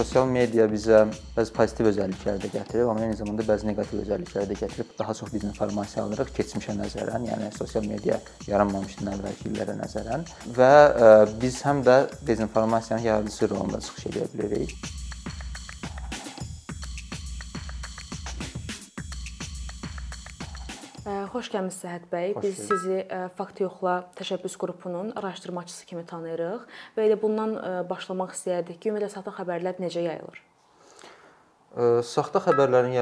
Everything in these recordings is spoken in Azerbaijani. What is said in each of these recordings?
sosial media bizə bəzi pozitiv özəlliklər də gətirib, amma eyni zamanda bəzi neqativ özəlliklər də gətirib. Daha çox biz informasiya alırıq keçmişə nəzərən, yəni sosial media yaranmamışdan əvvəlki illərə nəzərən və ə, biz həm də dezinformasiyanın yaradıcısı rolunda çıxış edə bilərik. Xoş gəlmisiniz Səhət bəy. Xoş Biz gördük. sizi ə, Fakt Yoxla təşəbbüs qrupunun araşdırmaçısı kimi tanıyırıq və elə bundan ə, başlamaq istəyərdik ki, ümumiyyətlə saxta xəbərlər necə yayılır? Ə, Saxta xəbərlərin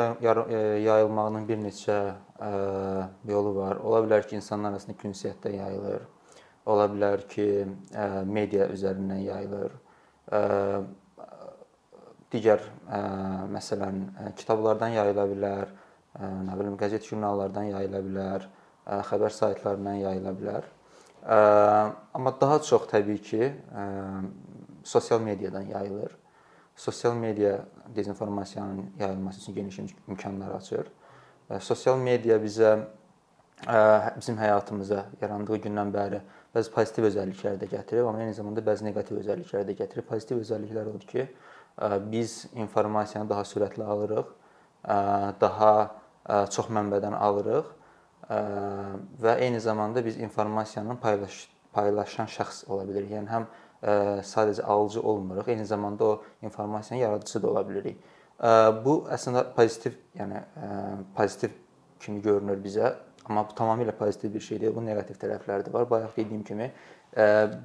yayılmağının bir neçə yolu var. Ola bilər ki, insanlar arasında künsiyyətdə yayılır. Ola bilər ki, media üzərindən yayılır. Digər məsələn, kitablardan yayıla bilər, nə bilim, qəzet jurnallardan yayıla bilər, xəbər saytlarından yayıla bilər. Amma daha çox təbii ki, sosial mediadan yayılır. Sosial media dezinformasiyanın yayılması üçün geniş im- imkanlar açır. Sosial media bizə bizim həyatımıza yarandığı gündən bəri bəzi pozitiv özəlliklər də gətirib, amma eyni zamanda bəzi neqativ özəlliklər də gətirib. Pozitiv özəlliklər odur ki, biz informasiyanı daha sürətli alırıq, daha çox mənbədən alırıq və eyni zamanda biz informasiyanın paylaş paylaşan şəxs ola bilirik. Yəni həm sadəcə alıcı olmuruq, eyni zamanda o informasiyanın yaradıcısı da ola bilirik. Ə, Bu əslində pozitiv, yəni pozitiv kimi görünür bizə, amma bu tamamilə pozitiv bir şey deyil. Bunun neqativ tərəfləri də var. Bayaq dediyim kimi,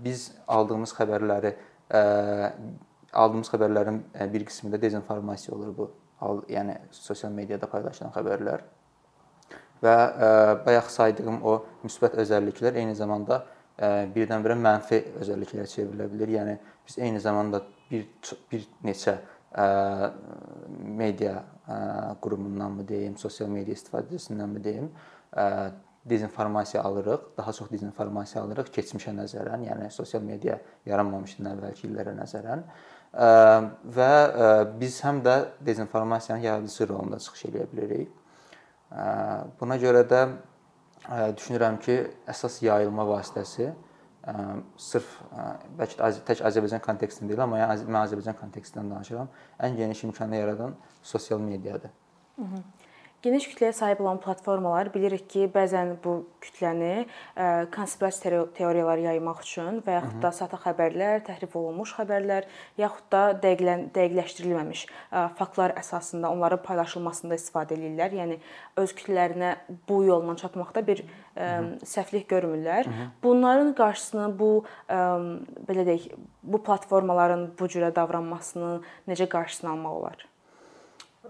biz aldığımız xəbərləri aldığımız xəbərlərin bir qismində dezinformasiya olur bu. Yəni sosial mediada paylaşılan xəbərlər və ə, bayaq saydığım o müsbət özəlliklər eyni zamanda ə, birdən-birə mənfi özəlliklərə çevrilə bilər. Yəni biz eyni zamanda bir bir neçə ə, media ə, qurumundanmı deyim, sosial media istifadəçisindanmı deyim, ə, dezinformasiya alırıq, daha çox dezinformasiya alırıq keçmişə nəzərən, yəni sosial media yaranmamışdan əvvəlki illərə nəzərən. Ə, və biz həm də dezinformasiyanın yaradıcısı rolunda çıxış edə bilərik. Buna görə də düşünürəm ki, əsas yayılma vasitəsi sırf bəlkə də tək Azərbaycan kontekstində deyil, amma yəni mən Azərbaycan kontekstindən danışıram. Ən geniş imkanı yaradan sosial mediadır. Geniş kütləyə sahib olan platformalar bilirik ki, bəzən bu kütləni ə, konspirasiya teo- teoriyaları yaymaq üçün və yaxud da saxta xəbərlər, təhrif olunmuş xəbərlər, yaxud da dəqiqlən dəqiqləşdirilməmiş ə, faktlar əsasında onların paylaşılmasında istifadə edirlər. Yəni öz kütlələrinə bu yolla çatmaqda bir ə, səhvlik görmürlər. Bunların qarşısını bu ə, belə deyək, bu platformaların bu cürə davranmasını necə qarşısını almaq olar?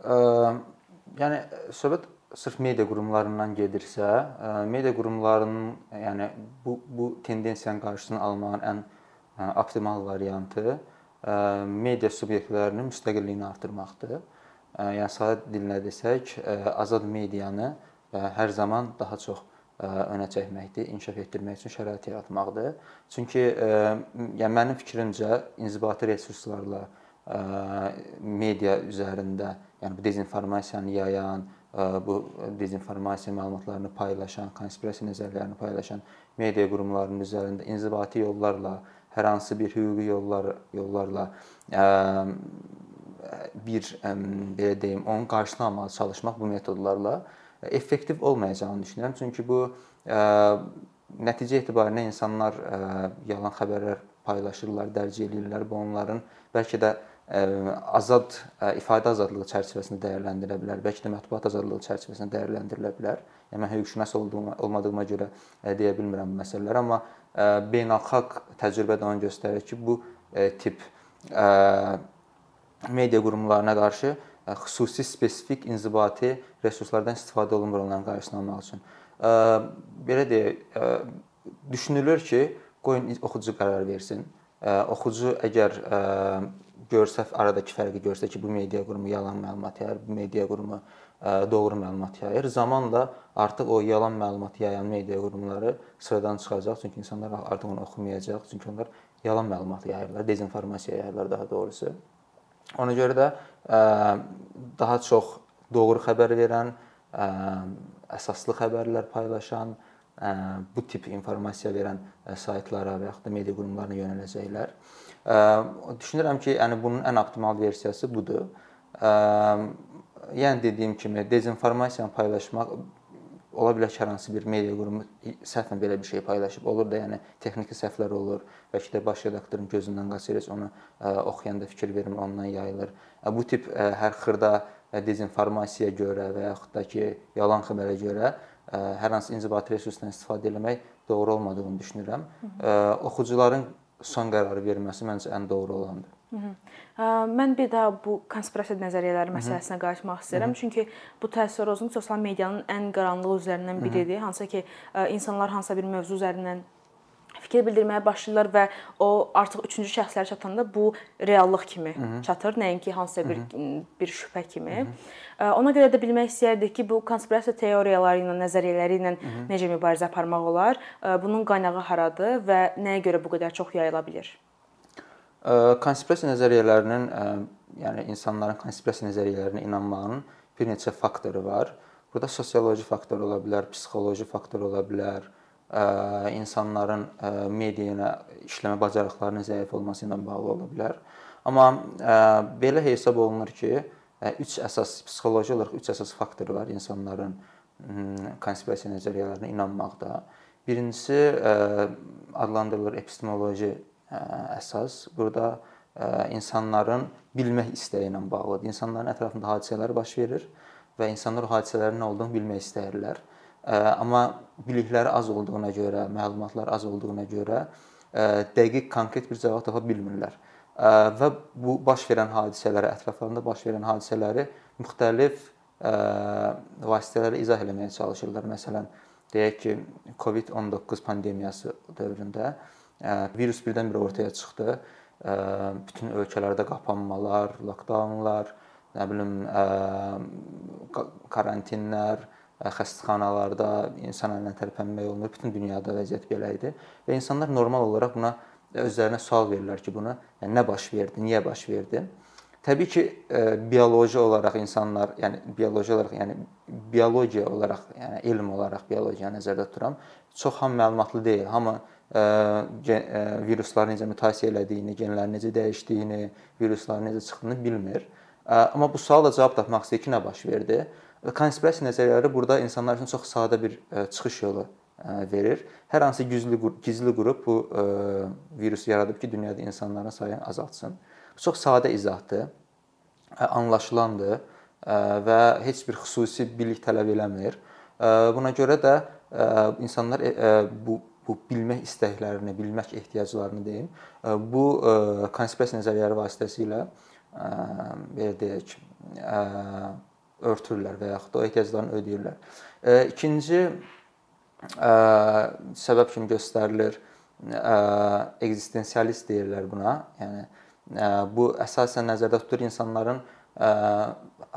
Ə, yəni söhbət sırf media qurumlarından gedirsə, ə, media qurumlarının yəni bu bu tendensiyanın qarşısını almağın ən ə, optimal variantı media subyektlərinin müstəqilliyini artırmaqdır. Yəni sadə dillə desək, azad medianı hər zaman daha çox önə çəkməkdir, inkişaf etdirmək üçün şərait yaratmaqdır. Çünki yəni mənim fikrimcə inzibati resurslarla media üzərində, yəni bu dezinformasiyanı yayan, bu dezinformasiya məlumatlarını paylaşan, konspirasiya nəzərlərini paylaşan media qurumlarının üzərində inzibati yollarla, hər hansı bir hüquqi yollar yollarla bir belə deyim, onun qarşısını almağa çalışmaq bu metodlarla effektiv olmayacağını düşünürəm. Çünki bu nəticə etibarilə insanlar yalan xəbərlər paylaşırlar, dərc eləyirlər. Bu onların bəlkə də azad ifadə azadlığı çərçivəsində dəyərləndirilə bilər, bəlkə də mətbuat azadlığı çərçivəsində dəyərləndirilə bilər. Yəni mən hüquqşünas olduğuma, olmadığıma görə deyə bilmirəm bu məsələləri, amma beynəlxalq təcrübə də onu göstərir ki, bu tip media qurumlarına qarşı xüsusi spesifik inzibati resurslardan istifadə olunmur onların qarşısını almaq üçün. Belə deyək, ə, düşünülür ki, qoyun oxucu qərar versin. Oxucu əgər görsə aradakı fərqi görsə ki, bu media qurumu yalan məlumat yayır, bu media qurumu ə, doğru məlumat yayır. Zamanla artıq o yalan məlumat yayan media qurumları sıradan çıxacaq, çünki insanlar artıq onu oxumayacaq, çünki onlar yalan məlumat yayırlar, dezinformasiya yayırlar daha doğrusu. Ona görə də ə, daha çox doğru xəbər verən, ə, əsaslı xəbərlər paylaşan, bu tip informasiya verən saytlara və yaxud da media qurumlarına yönələcəklər. Düşünürəm ki, yəni bunun ən optimal versiyası budur. Yəni dediyim kimi dezinformasiyanı paylaşmaq ola bilər ki, hər hansı bir media qurumu səhvən belə bir şey paylaşıb. Olur da, yəni texniki səhvlər olur. Bəlkə də baş redaktorun gözündən qaçırır, onu oxuyanda fikir vermir, ondan yayılır. Bu tip hər xırda dezinformasiyaya görə və yaxud da ki, yalan xəbərə görə hər hansı inzibati resursdan istifadə etmək doğru olmadığını düşünürəm. -hı. Oxucuların son qərarı verməsi məncə ən doğru olandır. Hı -hı. Mən bir daha bu konspirasiya nəzəriyyələri məsələsinə qayıtmaq istəyirəm. Hı -hı. Çünki bu təəssüratın sosial medianın ən qaranlıq üzərindən biridir. Hansı ki, insanlar hansısa bir mövzu üzərindən fikir bildirməyə başlayırlar və o artıq üçüncü şəxslərə çatanda bu reallıq kimi Hı -hı. çatır, nəinki hansısa bir Hı -hı. bir şübhə kimi. Hı -hı. Ona görə də bilmək istəyərdik ki, bu konspirasiya teoriyaları ilə, nəzəriyyələri ilə Hı -hı. necə mübarizə aparmaq olar? Bunun qaynağı haradır və nəyə görə bu qədər çox yayıla bilər? Konspirasiya nəzəriyyələrinin, yəni insanların konspirasiya nəzəriyyələrinə inanmağının bir neçə faktoru var. Burada sosioloji faktor ola bilər, psixoloji faktor ola bilər, insanların media ilə işləmə bacarıqlarının zəif olması ilə bağlı ola bilər. Amma belə hesab olunur ki, üç əsas psixoloji olaraq üç əsas faktor var insanların konspirasiya nəzəriyyələrinə inanmaqda. Birincisi adlandırılır epistemoloji əsas burada insanların bilmək istəyi ilə bağlıdır. İnsanların ətrafında hadisələr baş verir və insanlar hadisələrin nə olduğunu bilmək istəyirlər. Amma bilikləri az olduğuna görə, məlumatlar az olduğuna görə dəqiq, konkret bir cavab tapa bilmirlər. Və bu baş verən hadisələri, ətraflarında baş verən hadisələri müxtəlif vasitələrlə izah etməyə çalışırlar. Məsələn, deyək ki, COVID-19 pandemiyası dövründə virus birdən-birə ortaya çıxdı. Bütün ölkələrdə qapanmalar, lokdaunlar, nə bilim karantinlər, xəstəxanalarda insan əlindən tərpənmək olmur. Bütün dünyada vəziyyət belə idi və insanlar normal olaraq buna özlərinə sual verirlər ki, buna yəni nə baş verdi, niyə baş verdi? Təbii ki, bioloji olaraq insanlar, yəni bioloji olaraq, yəni biologiya olaraq, yəni elm olaraq biologiyanı nəzərdə tuturam. Çox ham məlumatlı deyil. Hamı virusların necə mutasiya elədiyini, genlərin necə dəyişdiyini, virusların necə çıxdığını bilmir. Amma bu suala cavab tapmaq istəyir ki, nə baş verdi? Konspirasiya nəzəriyyələri burada insanlar üçün çox sadə bir çıxış yolu verir. Hər hansı gizli gizli qrup bu virusu yaradıb ki, dünyada insanların sayını azaltsın. Bu çox sadə izahdır, anlaşılandır və heç bir xüsusi bilik tələb eləmir. Buna görə də insanlar bu bu bilmək istəklərini, bilmək ehtiyaclarını deyim, bu konspirasiya nəzəriyyələri vasitəsilə belə deyək, örtürlər və yaxud da o ehtiyaclarını ödəyirlər. İkinci səbəb kimi göstərilir ekzistensialist deyirlər buna. Yəni bu əsasən nəzərdə tutur insanların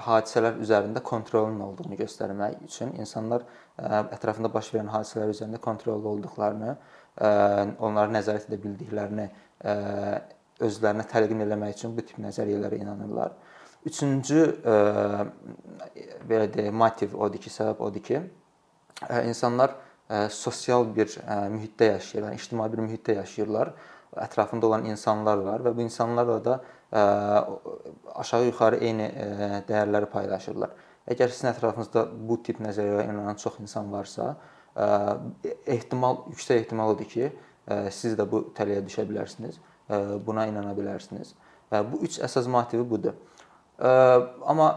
hadisələr üzərində kontrolun olduğunu göstərmək üçün insanlar ətrafında baş verən hadisələr üzərində kontrollu olduqlarını, onları nəzarət edə bildiklərini özlərinə təlqin eləmək üçün bu tip nəzəriyyələrə inanırlar. Üçüncü belə deyək, motiv odur ki, səbəb odur ki, insanlar sosial bir mühitdə yaşayırlar, ictimai bir mühitdə yaşayırlar. Ətrafında olan insanlar var və bu insanlarla da aşağı-yuxarı eyni dəyərləri paylaşırlar. Əgər sizin ətrafınızda bu tip nəzəriyyələrə inanan çox insan varsa, ehtimal yüksək ehtimal odur ki, siz də bu tələyə düşə bilərsiniz, buna inana bilərsiniz. Bu üç əsas motivi budur. Amma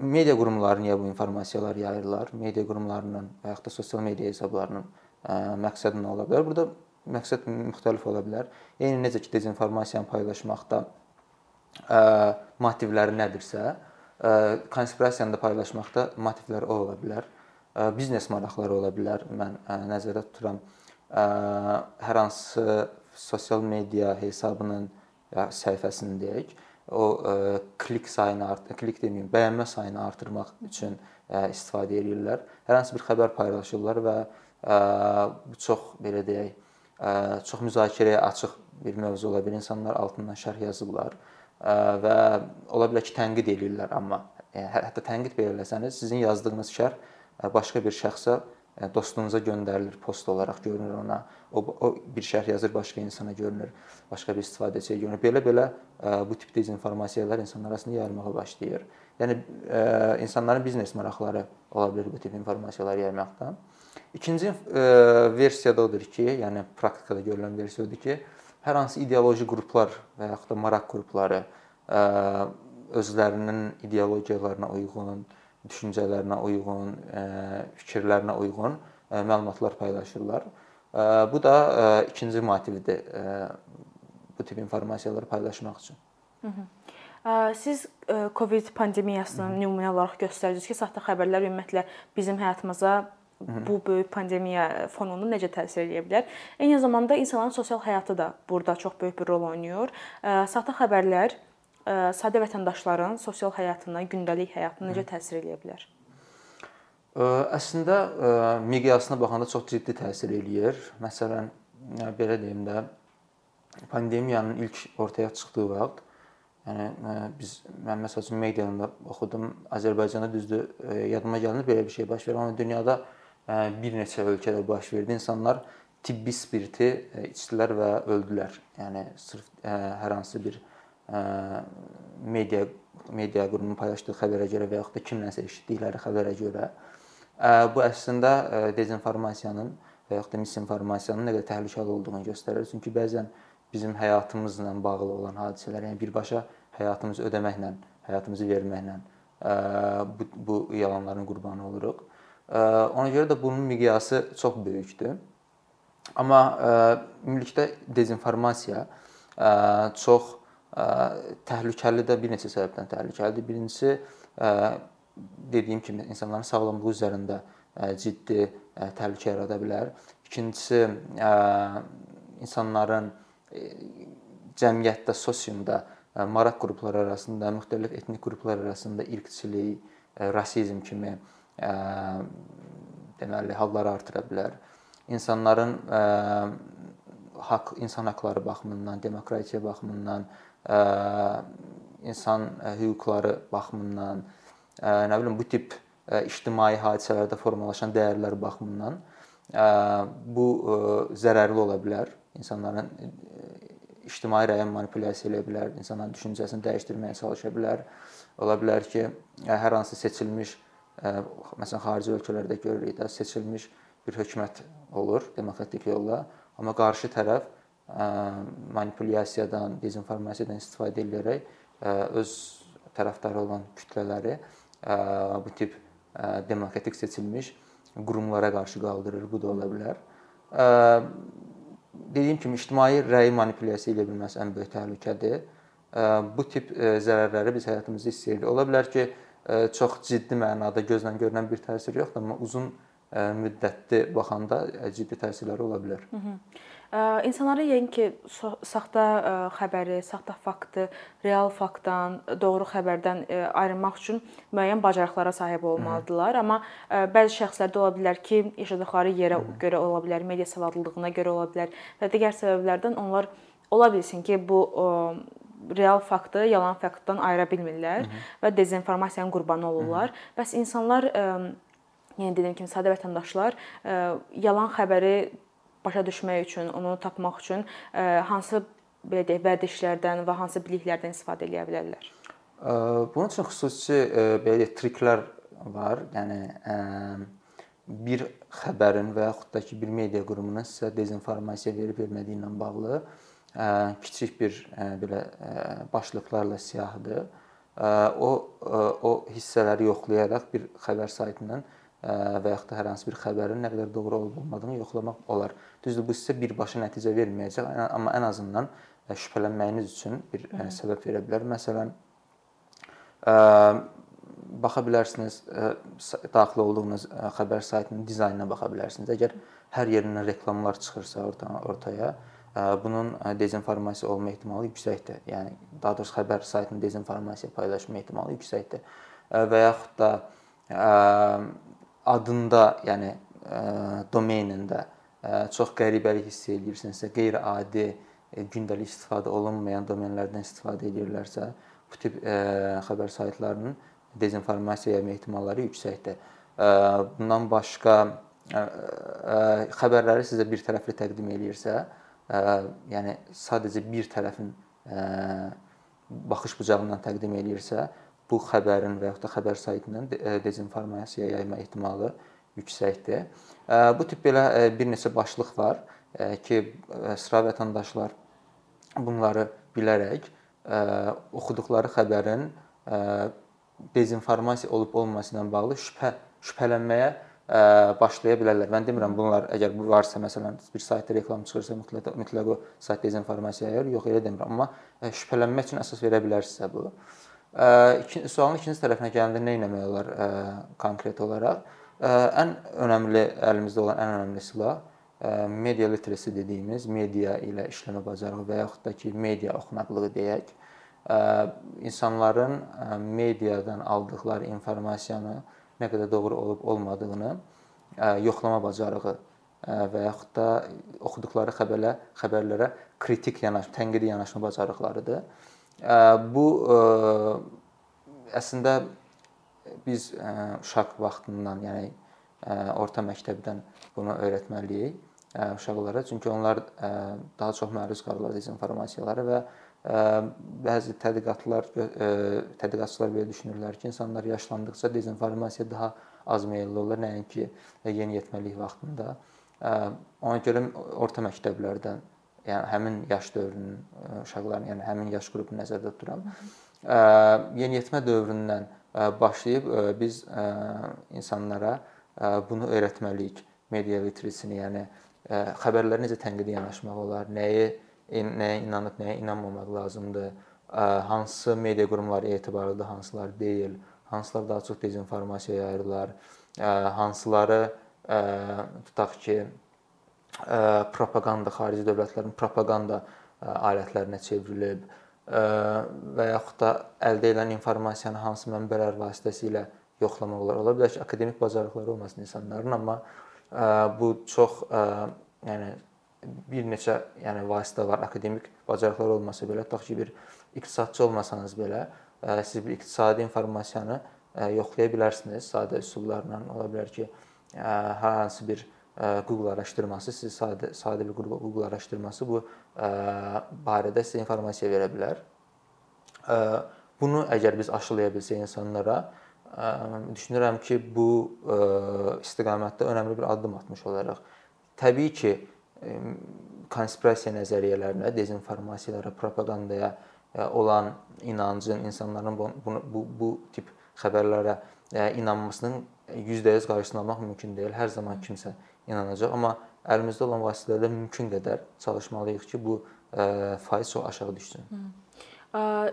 media qurumları niyə bu informasiyaları yayırlar? Media qurumlarının və yaxud da sosial media hesablarının məqsədi nə ola bilər? Burada məqsəd müxtəlif ola bilər. Eyni necə ki, dezinformasiyanı paylaşmaqda motivləri nədirsə, konspirasiyanı da paylaşmaqda motivlər o ola bilər. Biznes maraqları ola bilər. Mən nəzərdə tuturam hər hansı sosial media hesabının ya səhifəsini deyək, o klik sayını art, klik deməyim, bəyənmə sayını artırmaq üçün istifadə edirlər. Hər hansı bir xəbər paylaşırlar və bu çox belə deyək, çox müzakirəyə açıq bir mövzu ola bilər. İnsanlar altından şərh yazırlar və ola bilər ki, tənqid eləyirlər, amma yəni, hətta tənqid belə eləsəniz, sizin yazdığınız şərh başqa bir şəxsə dostunuza göndərilir post olaraq görünür ona. O, o bir şərh yazır başqa insana görünür, başqa bir istifadəçiyə görünür. Belə-belə bu tip dezinformasiyalar insanlar arasında yayılmağa başlayır. Yəni insanların biznes maraqları ola bilər bu tip informasiyaları yaymaqda. İkinci versiya da odur ki, yəni praktikada görülən versiya odur ki, hər hansı ideoloji qruplar və yaxud da maraq qrupları özlərinin ideologiyalarına uyğun, düşüncələrinə uyğun, fikirlərinə uyğun məlumatlar paylaşırlar. Bu da ikinci motivdir bu tip informasiyaları paylaşmaq üçün. Hı -hı. Siz COVID pandemiyasını nümunə olaraq göstərdiniz ki, saxta xəbərlər ümumiyyətlə bizim həyatımıza bu böyük pandemiya fonunda necə təsir edə bilər? Eyni zamanda insanların sosial həyatı da burada çox böyük bir rol oynayır. Saxta xəbərlər sadə vətəndaşların sosial həyatına, gündəlik həyatına necə təsir edə bilər? Əslində miqyasına baxanda çox ciddi təsir eləyir. Məsələn, belə deyim də pandemiyanın ilk ortaya çıxdığı vaxt Yəni biz mən məsəl üçün mediada oxudum. Azərbaycanda düzdür, yadıma gəlmir belə bir şey baş verdi, amma dünyada bir neçə ölkədə baş verdi. İnsanlar tibbi spirti içdilər və öldülər. Yəni sırf hər hansı bir media media qurumunun paylaşdığı xəbərə görə və yaxud da kimlənsə eşitdikləri xəbərə görə bu əslində dezinformasiyanın və yaxud da misinformasiyanın nə qədər təhlükəli olduğunu göstərir. Çünki bəzən bizim həyatımızla bağlı olan hadisələr, yəni birbaşa həyatımızı ödəməklə, həyatımızı verməklə bu, bu yalanların qurbanı oluruq. Ona görə də bunun miqyası çox böyükdür. Amma ümumilikdə dezinformasiya çox təhlükəli də bir neçə səbəbdən təhlükəlidir. Birincisi dediyim kimi insanların sağlamlığı üzərində ciddi təhlükə yarada bilər. İkincisi insanların cəmiyyətdə, sosiumda maraq qrupları arasında, müxtəlif etnik qruplar arasında irqçilik, rasizm kimi deməli halları artıra bilər. İnsanların haqq, insan haqqları baxımından, demokratiya baxımından, insan hüquqları baxımından, nə bilim bu tip ictimai hadisələrdə formalaşan dəyərlər baxımından bu zərərli ola bilər. İnsanların ictimai rəyə manipulyasiya edə bilər, insanların düşüncəsini dəyişdirməyə çalışa bilər. Ola bilər ki, hər hansı seçilmiş məsələn xarici ölkələrdə görürük də seçilmiş bir hökumət olur demokratik yolla, amma qarşı tərəf manipulyasiyadan, dezinformasiyadan istifadə edərək öz tərəfdarı olan kütlələri bu tip demokratik seçilmiş qurumlara qarşı qaldırır. Bu da ola bilər dediyim kimi ictimai rəyi manipulyasiya edə bilməsi ən böyük təhlükədir. Bu tip zərərləri biz həyatımızda hiss edirik. Ola bilər ki, çox ciddi mənada gözlə görünən bir təsir yoxdur, amma uzun müddətli baxanda ciddi təsirləri ola bilər. Hı -hı. İnsanlara yəqin ki, saxta xəbəri, saxta faktı, real faktdan, doğru xəbərdən ayırmaq üçün müəyyən bacarıqlara sahib -hı. Amma bəzi şəxslərdə ola bilər ki, yaşadıkları yerə görə ola bilər, media savadlılığına görə ola bilər və digər səbəblərdən onlar ola bilsin ki, bu real faktı yalan faktdan ayıra bilmirlər Hı -hı. və dezinformasiyanın qurbanı olurlar. Hı -hı. Bəs insanlar yenə dediyim kimi sadə vətəndaşlar yalan xəbəri başa düşmək üçün, onu tapmaq üçün hansı belə deyək, vərdişlərdən və hansı biliklərdən istifadə edə bilərlər? Bunun üçün xüsusi belə deyək, triklər var. Yəni bir xəbərin və yaxud da ki, bir media qurumunun sizə dezinformasiya verib vermədiyi ilə bağlı kiçik bir belə başlıqlarla siyahıdır. O o hissələri yoxlayaraq bir xəbər saytından və yaxud da hər hansı bir xəbərin nə qədər doğru olub-olmadığını yoxlamaq olar. Düzdür, bu sizə birbaşa nəticə verməyəcək, amma ən azından şübhələnməyiniz üçün bir Hı. səbəb verə bilər. Məsələn, baxa bilərsiniz, daxil olduğunuz xəbər saytının dizaynına baxa bilərsiniz. Əgər hər yerindən reklamlar çıxırsa ortaya, ortaya bunun dezinformasiya olma ehtimalı yüksəkdir. Yəni daha doğrusu xəbər saytının dezinformasiya paylaşma ehtimalı yüksəkdir. Və yaxud da adında, yəni e, domenində e, çox qəribəlik hiss edirsinizsə, qeyri-adi e, gündəlik istifadə olunmayan domenlərdən istifadə edirlərsə, bu tip xəbər saytlarının dezinformasiya yayma ehtimalları yüksəkdir. Bundan başqa xəbərləri sizə bir tərəfli təqdim eləyirsə, yəni sadəcə bir tərəfin baxış bucağından təqdim eləyirsə, bu xəbərin və yaxud da xəbər saytının dezinformasiya yayma ehtimalı yüksəkdir. Bu tip belə bir neçə başlıq var ki, sıra vətəndaşlar bunları bilərək oxuduqları xəbərin dezinformasiya olub-olmaması ilə bağlı şübhə şübhələnməyə başlaya bilərlər. Mən demirəm bunlar əgər bu varsa, məsələn, bir saytda reklam çıxırsa mütləq mütləq o sayt dezinformasiya yayır. Yox, elə demirəm, amma şübhələnmək üçün əsas verə bilərsinizsə bu. İkinci sualın ikinci tərəfinə gələndə nə etmək olar konkret olaraq? Ən önəmli əlimizdə olan ən önəmli silah media literacy dediyimiz media ilə işləmə bacarığı və yaxud da ki, media oxunaqlığı deyək. İnsanların mediadan aldıqları informasiyanı nə qədər doğru olub-olmadığını yoxlama bacarığı və yaxud da oxuduqları xəbərlə xəbərlərə kritik yanaşma, tənqidi yanaşma bacarıqlarıdır. Bu əslində biz uşaq vaxtından, yəni orta məktəbdən bunu öyrətməliyik uşaqlara. Çünki onlar daha çox məruz qalırlar dezinformasiyalara və bəzi tədqiqatlar tədqiqatçılar belə düşünürlər ki, insanlar yaşlandıqca dezinformasiyaya daha az meylli olurlar, nəinki yeniyetməlik vaxtında. Ona görə orta məktəblərdən, yəni həmin yaş dövrünün uşaqlarını, yəni həmin yaş qrupunu nəzərdə tuturam. Yeniyetmə dövründən başlayıb biz insanlara bunu öyrətməliyik. Media literacy-ni, yəni xəbərlərə necə tənqidi yanaşmaq olar, nəyi nəyə inanıb, nəyə inanmamaq lazımdır, hansı media qurumları etibarlıdır, hansılar deyil, hansılar daha çox dezinformasiya yayırlar, hansıları tutaq ki, propaqanda, xarici dövlətlərin propaqanda alətlərinə çevrilib və yaxud da əldə edilən informasiyanı hansı mənbələr vasitəsilə yoxlamaq olar. Ola bilər ki, akademik bacarıqları olmasın insanların, amma bu çox yəni bir neçə yəni vasitə var, akademik bacarıqlar olmasa belə, tutaq ki, bir iqtisadçı olmasanız belə, siz bir iqtisadi informasiyanı yoxlaya bilərsiniz sadə üsullarla. Ola bilər ki, hər hansı bir Google araşdırması, siz sadə sadə bir Google araşdırması bu barədə sizə informasiya verə bilər. Bunu əgər biz aşılaya bilsək insanlara, düşünürəm ki, bu istiqamətdə önəmli bir addım atmış olaraq. Təbii ki, konspirasiya nəzəriyyələrinə, dezinformasiyalara, propaqandaya olan inancın insanların bunu bu bu tip xəbərlərə inanmasının 100% qarşısını almaq mümkün deyil. Hər zaman kimsə inanacaq, amma əlimizdə olan vasitələrlə mümkün qədər çalışmalıyıq ki, bu faiz çox aşağı düşsün.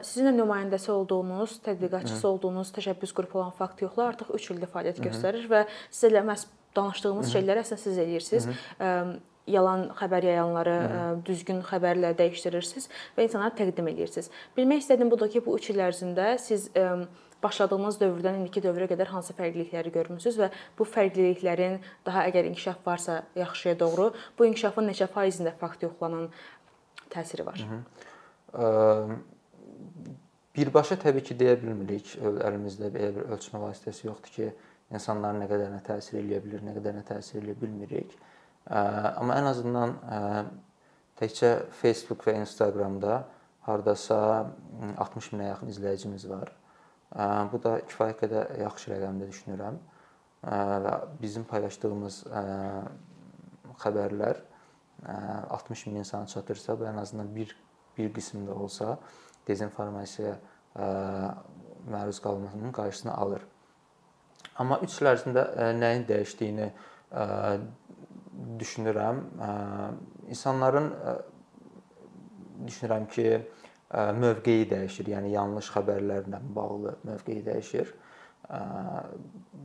Sizin də nümayəndəsi olduğunuz, tədqiqatçısı olduğunuz təşəbbüs qrupu olan Fakt yoxla artıq 3 ildir fəaliyyət göstərir və sizlə məhz danışdığımız şeyləri əslində siz eləyirsiniz. Hı -hı yalan xəbər yayanları Hı. düzgün xəbərlə dəyişdirirsiniz və insanlara təqdim edirsiniz. Bilmək istədiyim budur ki, bu 3 il ərzində siz başladığınız dövrdən indiki dövrə qədər hansı fərqlilikləri görmüsüz və bu fərqliliklərin daha əgər inkişaf varsa yaxşıya doğru, bu inkişafın neçə faizində fakt yoxlanan təsiri var? Hı -hı. Birbaşa təbii ki, deyə bilmirik. Əlimizdə belə bir ölçmə vasitəsi yoxdur ki, insanların nə qədərinə təsir eləyə bilər, nə qədərinə təsir eləyə bilmirik. Amma ən azından təkcə Facebook və Instagramda hardasa 60 minə yaxın izləyicimiz var. Bu da kifayət qədər yaxşı rəqəmdir düşünürəm. Və bizim paylaşdığımız xəbərlər 60 min insana çatırsa, bu ən azından bir bir qismdə olsa dezinformasiyaya məruz qalmasının qarşısını alır. Amma 3 il ərzində nəyin dəyişdiyini düşünürəm. İnsanların düşünürəm ki, mövqeyi dəyişir. Yəni yanlış xəbərlərlə bağlı mövqeyi dəyişir.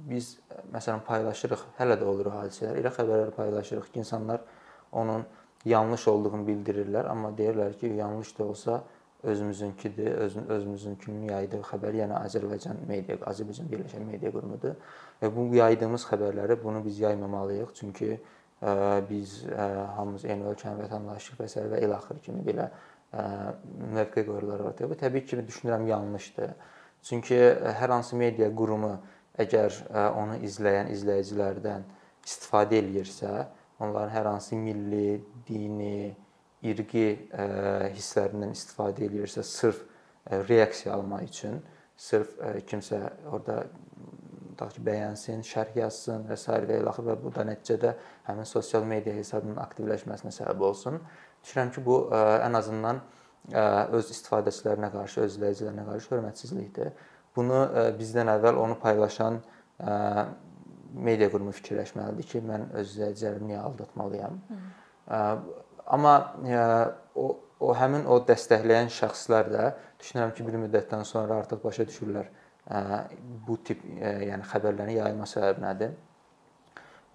Biz məsələn paylaşırıq, hələ də olur hadisələr. Elə xəbərlər paylaşırıq ki, insanlar onun yanlış olduğunu bildirirlər, amma deyirlər ki, yanlış da olsa özümüzünkidir, öz, özümüzünkünün yaydığı xəbər, yəni Azərbaycan media, Azərbaycan Birləşən Media Qurumudur. Və bu yaydığımız xəbərləri bunu biz yaymamalıyıq, çünki biz hamımız eyni ölkənin vətəndaşıyıq və s. və il axır kimi belə mövqe qoyurlar ortaya. Bu təbii ki, düşünürəm yanlışdır. Çünki hər hansı media qurumu əgər onu izləyən izləyicilərdən istifadə eləyirsə, onların hər hansı milli, dini, irqi hisslərindən istifadə eləyirsə, sırf reaksiya almaq üçün, sırf kimsə orada tutaq ki, bəyənsin, şərh yazsın və s. və ilaxır və bu da nəticədə həmin sosial media hesabının aktivləşməsinə səbəb olsun. Düşünürəm ki, bu ən azından öz istifadəçilərinə qarşı, öz izləyicilərinə qarşı hörmətsizlikdir. Bunu bizdən əvvəl onu paylaşan media qurumu fikirləşməlidir ki, mən öz izləyicilərimi niyə aldatmalıyam? Hı. Amma o o həmin o dəstəkləyən şəxslər də düşünürəm ki, bir müddətdən sonra artıq başa düşürlər bu tip yəni xəbərlərin yayılma səbəbi nədir?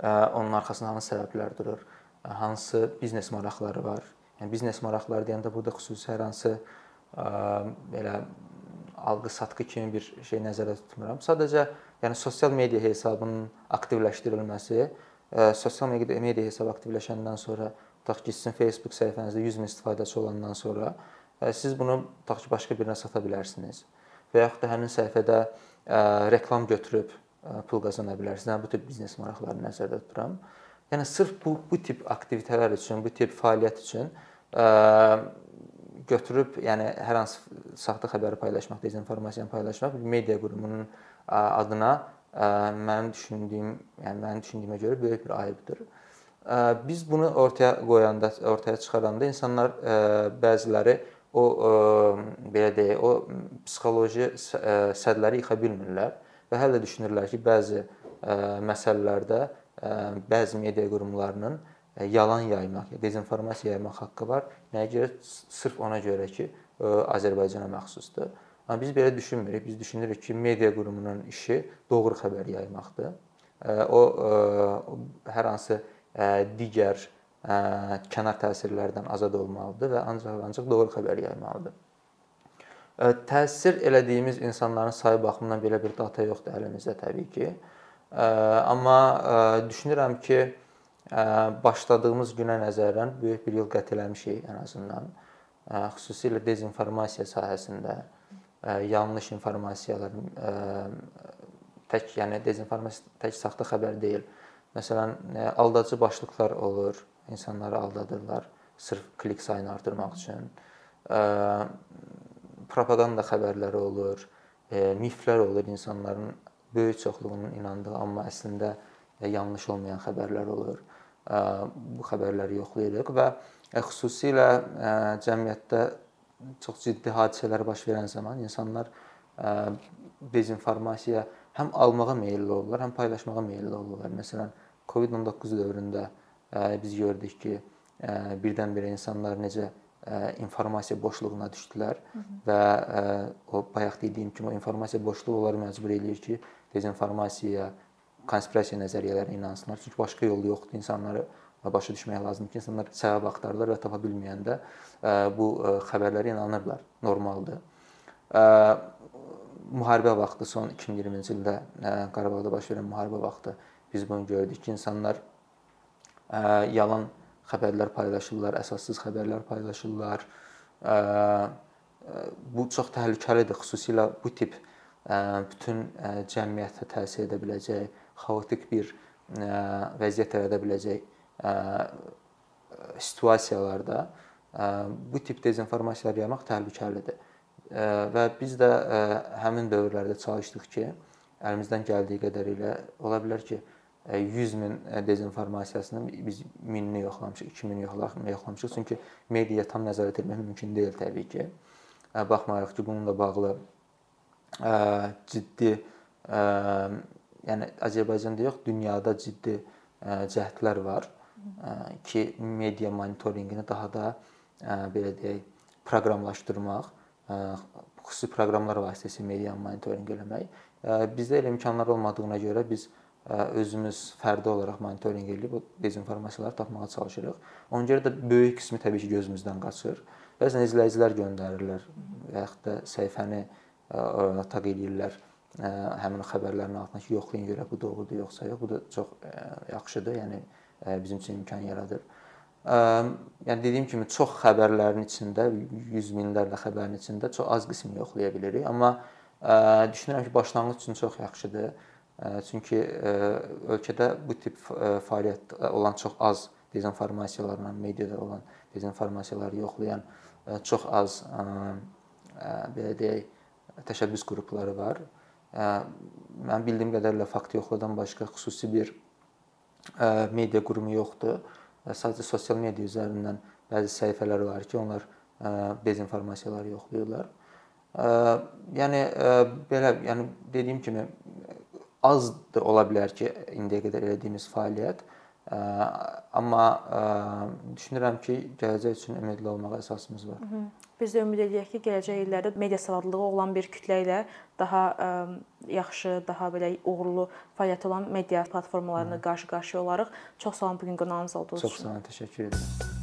Onun arxasında hansı səbəblər durur? Hansı biznes maraqları var? Yəni biznes maraqları deyəndə burada xüsusi hər hansı belə alqı-satqı kimi bir şey nəzərdə tutmuram. Sadəcə yəni sosial media hesabının aktivləşdirilməsi, sosial media hesabı aktivləşəndən sonra tutaq ki, sizin Facebook səhifənizdə 100 min istifadəçi olandan sonra siz bunu tutaq ki, başqa birinə sata bilərsiniz və yaxud da həmin səhifədə reklam götürüb pul qazana bilərsiniz. Yəni bu tip biznes maraqlarını nəzərdə tuturam. Yəni sırf bu bu tip aktivitetlər üçün, bu tip fəaliyyət üçün ə, götürüb, yəni hər hansı saxta xəbəri paylaşmaq, dezinformasiyanı paylaşmaq media qurumunun adına ə, mənim düşündüyüm, yəni mənim düşündüyümə görə böyük bir ayıbdır. Biz bunu ortaya qoyanda, ortaya çıxaranda insanlar ə, bəziləri o ə, e, belə deyək, o psixoloji ə, e, sədləri yıxa bilmirlər və hələ də düşünürlər ki, bəzi ə, e, məsələlərdə ə, bəzi media qurumlarının yalan yaymaq, dezinformasiya yaymaq haqqı var. Nəyə görə? Sırf ona görə ki, Azərbaycana məxsusdur. Amma biz belə düşünmürük. Biz düşünürük ki, media qurumunun işi doğru xəbər yaymaqdır. O, hər hansı digər kənar təsirlərdən azad olmalıdır və ancaq ancaq doğru xəbər yaymalıdır. Təsir elədiyimiz insanların sayı baxımından belə bir data yoxdur əlimizdə təbii ki. Amma düşünürəm ki, başladığımız günə nəzərən böyük bir yol qət eləmişik ən azından. Xüsusilə dezinformasiya sahəsində yanlış informasiyalar tək, yəni dezinformasiya tək saxta xəbər deyil. Məsələn, aldadıcı başlıqlar olur, insanları aldadırlar sırf klik sayını artırmaq üçün. Propaganda xəbərləri olur, miflər olur, insanların böyük çoxluğunun inandığı, amma əslində yanlış olmayan xəbərlər olur. Bu xəbərləri yoxlayırıq və xüsusilə cəmiyyətdə çox ciddi hadisələr baş verən zaman insanlar dezinformasiya həm almağa meylli olurlar, həm paylaşmağa meylli olurlar. Məsələn, COVID-19 dövründə biz gördük ki, birdən-birə insanlar necə informasiya boşluğuna düşdülər Hı -hı. və o bayaq dediyim kimi o informasiya boşluğu onları məcbur eləyir ki, dezinformasiyaya, konspirasiya nəzəriyyələrinə inansınlar. Çünki başqa yol yoxdur. İnsanları başa düşmək lazımdır ki, insanlar səbəb axtarırlar və tapa bilməyəndə bu xəbərlərə inanırlar. Normaldır. Müharibə vaxtı son 2020-ci ildə Qarabağda baş verən müharibə vaxtı biz bunu gördük ki, insanlar yalan xəbərlər paylaşırlar, əsassız xəbərlər paylaşırlar. Bu çox təhlükəlidir, xüsusilə bu tip bütün cəmiyyətə təsir edə biləcək, xaotik bir vəziyyət yarada biləcək situasiyalarda bu tip dezinformasiyalar yaymaq təhlükəlidir. Və biz də həmin dövrlərdə çalışdıq ki, əlimizdən gəldiyi qədərilə ola bilər ki, 100 min dezinformasiyasını biz 1000-ni yoxlamışıq, 2000-ni yoxlamışıq. Çünki mediaya tam nəzarət etmək mümkün deyil təbii ki. Baxmayaraq ki, bununla bağlı ciddi yəni Azərbaycanda yox, dünyada ciddi cəhdlər var ki, media monitorinqini daha da belə deyək, proqramlaşdırmaq, xüsusi proqramlar vasitəsilə media monitorinq eləmək. Bizdə elə imkanlar olmadığına görə biz özümüz fərdi olaraq monitorinq edib o dezinformasiyaları tapmağa çalışırıq. Ona görə də böyük qismi təbii ki, gözümüzdən qaçır. Bəzən izləyicilər göndərirlər və yaxud da səhifəni taq edirlər həmin xəbərlərin altına ki, yoxlayın görə bu doğrudur yoxsa yox. Bu da çox yaxşıdır. Yəni bizim üçün imkan yaradır. Yəni dediyim kimi çox xəbərlərin içində, yüz minlərlə xəbərin içində çox az qismini yoxlaya bilirik, amma düşünürəm ki, başlanğıc üçün çox yaxşıdır Çünki ölkədə bu tip fəaliyyət olan çox az dezinformasiyalarla, mediada olan dezinformasiyaları yoxlayan çox az belə deyək, təşəbbüs qrupları var. Mən bildiyim qədərilə fakt yoxladan başqa xüsusi bir media qurumu yoxdur. Sadəcə sosial media üzərindən bəzi səhifələr var ki, onlar dezinformasiyaları yoxlayırlar. Yəni belə, yəni dediyim kimi az da ola bilər ki, indiyə qədər elədiyimiz fəaliyyət Amma düşünürəm ki, gələcək üçün ümidli olmağa əsasımız var. Biz də ümid edirik ki, gələcək illərdə media savadlılığı olan bir kütlə ilə daha yaxşı, daha belə uğurlu fəaliyyəti olan media platformalarına qarşı-qarşıya olarıq. Çox sağ olun bu gün qonağımız olduğunuz üçün. Çox sağ olun, təşəkkür edirəm.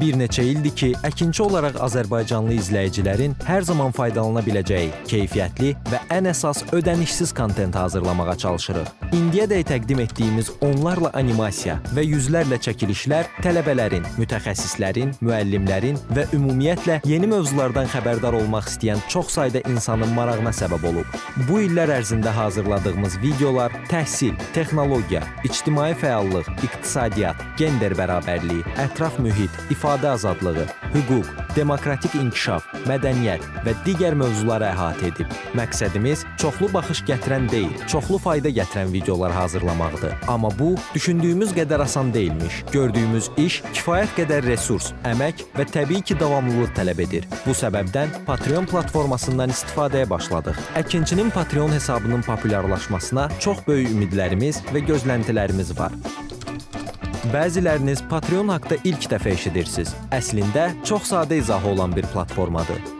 Bir neçə ildir ki, əkinçi olaraq azərbaycanlı izləyicilərin hər zaman faydalana biləcəyi keyfiyyətli və ən əsas ödənişsiz kontent hazırlamağa çalışırıq. İndiyədək təqdim etdiyimiz onlarla animasiya və yüzlərlə çəkilişlər tələbələrin, mütəxəssislərin, müəllimlərin və ümumiyyətlə yeni mövzulardan xəbərdar olmaq istəyən çox sayda insanın marağına səbəb olub. Bu illər ərzində hazırladığımız videolar təhsil, texnologiya, ictimai fəallıq, iqtisadiyyat, gender bərabərliyi, ətraf mühit, ifadə azadlığı, hüquq, demokratik inkişaf, mədəniyyət və digər mövzuları əhatə edib. Məqsədimiz çoxlu baxış gətirən deyil, çoxlu fayda gətirən videolar hazırlamaqdır. Amma bu düşündüyümüz qədər asan deyilmiş. Gördüyümüz iş kifayət qədər resurs, əmək və təbii ki, davamlılıq tələb edir. Bu səbəbdən Patreon platformasından istifadəyə başladıq. Əkinçinin Patreon hesabının populyarlaşmasına çox böyük ümidlərimiz və gözləntilərimiz var. Bəziləriniz Patreon haqqında ilk dəfə eşidirsiniz. Əslində çox sadə izahı olan bir platformadır.